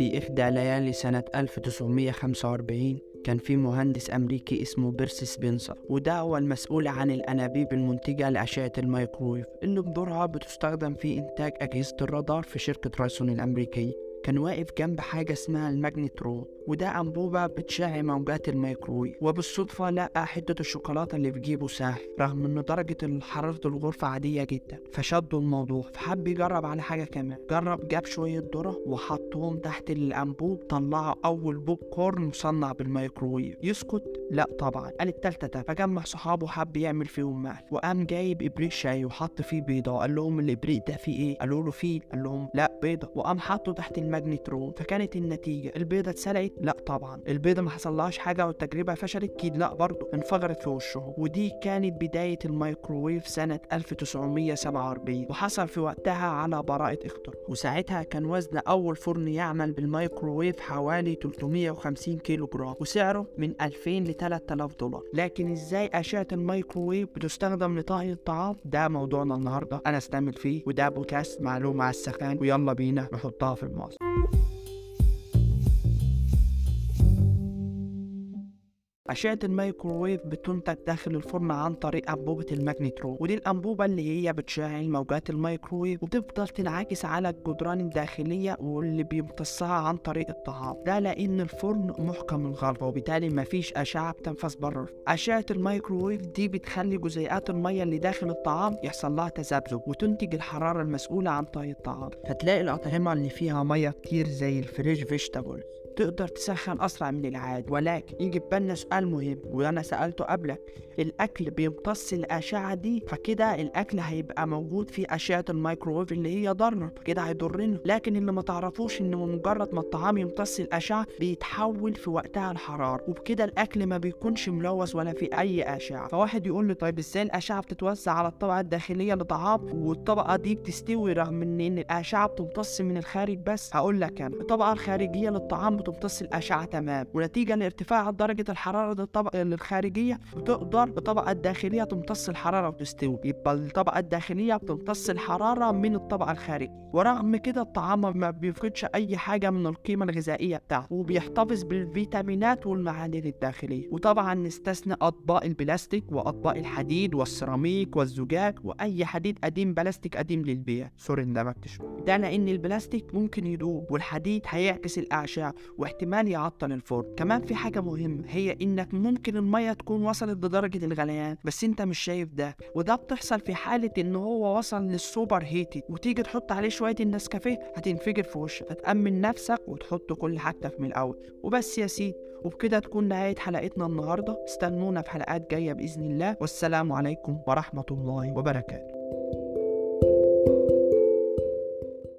في إحدى ليالي سنة 1945 كان في مهندس أمريكي اسمه بيرسي سبنسر وده هو المسؤول عن الأنابيب المنتجة لأشعة الميكرويف اللي بدورها بتستخدم في إنتاج أجهزة الرادار في شركة رايثيون الأمريكية. كان واقف جنب حاجة اسمها الماجنترون وده أنبوبة بتشع موجات الميكرويف وبالصدفة لقى حتة الشوكولاتة اللي في جيبه ساح رغم إن درجة حرارة الغرفة عادية جدا. فشده الموضوع فحب يجرب على حاجة كمان. جرب جاب شوية ذرة وحطهم تحت الأنبوب طلعوا أول بوب كورن مصنع بالميكرويف يسكت؟ لا طبعا. قال التالتة ده. فجمع صحابه حب يعمل فيهم مقلب. وقام جايب إبريق شاي وحط فيه بيضة. وقال لهم الإبريق ده فيه إيه؟ قالوا له فيه. قال لهم لا بيضة. وقام حطه تحت الماجنترون فكانت النتيجة البيضة اتسلقت لا طبعا البيضة ما حصلهاش حاجة والتجربة فشلت أكيد لا برضه انفجرت في وشهم ودي كانت بداية الميكروويف سنة 1947 وحصل في وقتها على براءة اختراع وساعتها كان وزن أول فرن يعمل بالميكروويف حوالي 350 كيلو جرام وسعره من 2000 ل 3000 دولار. لكن إزاي أشعة الميكروويف بتستخدم لطهي الطعام؟ ده موضوعنا النهاردة. أنا استعمل فيه وده بودكاست معلومة على السخان ويلا بينا نحطها في المصر أشعة الميكروويف بتنتج داخل الفرن عن طريق أنبوبة الماجنترون ودي الأنبوبة اللي هي بتشع موجات الميكروويف وبتفضل تنعكس على الجدران الداخلية واللي بيمتصها عن طريق الطعام. ده لأن الفرن محكم الغلق وبالتالي مفيش أشعة بتنفذ بره. أشعة الميكروويف دي بتخلي جزيئات المية اللي داخل الطعام يحصل لها تذبذب وتنتج الحرارة المسؤولة عن طهي الطعام. فتلاقي الأطعمة اللي فيها مية كتير زي ال fresh vegetables. تقدر تسخن أسرع من العادي ولكن يجي بالنا سؤال مهم وأنا سألته قبلك. الأكل بيمتص الأشعة دي فكده الأكل هيبقى موجود في أشعة الميكروويف اللي هي ضارة فكده هيضرنا. لكن اللي ما تعرفوش إن مجرد ما الطعام يمتص الأشعة بيتحول في وقتها الحرارة وبكده الأكل ما بيكونش ملوث ولا في أي أشعة. فواحد يقول لي طيب إزاي الأشعة بتتوزع على الطبقة الداخلية للطعام والطبقة دي بتستوي رغم إن الأشعة بتمتص من الخارج؟ بس هقول لك أنا الطبقة الخارجية للطعام بتمتص الأشعة تمام. ونتيجة لارتفاع درجة الحرارة للطبقة الخارجية بتقدر الطبقة الداخلية تمتص الحرارة وتستوي. يبقى الطبقة الداخلية بتمتص الحرارة من الطبقة الخارجية. ورغم كده الطعام ما بيفقدش أي حاجة من القيمة الغذائية بتاعته. وبيحتفظ بالفيتامينات والمعادن الداخلية. وطبعا نستثنى أطباق البلاستيك وأطباق الحديد والسيراميك والزجاج وأي حديد قديم بلاستيك قديم للبيع. sorry اندمجت ده لأن البلاستيك ممكن يدوب والحديد هيعكس الأشعة. واحتمال يعطل الفرن كمان في حاجة مهمة هي إنك ممكن المية تكون وصلت لدرجة الغليان بس أنت مش شايف ده. وده بتحصل في حالة إن هو وصل لل superheated وتيجي تحط عليه شوية النسكافيه هتنفجر في وشك. فتأمن نفسك وتحط كل حاجتك من الأول. وبس يا سيدي. وبكده تكون نهاية حلقتنا النهاردة. استنونا في حلقات جاية بإذن الله. والسلام عليكم ورحمة الله وبركاته.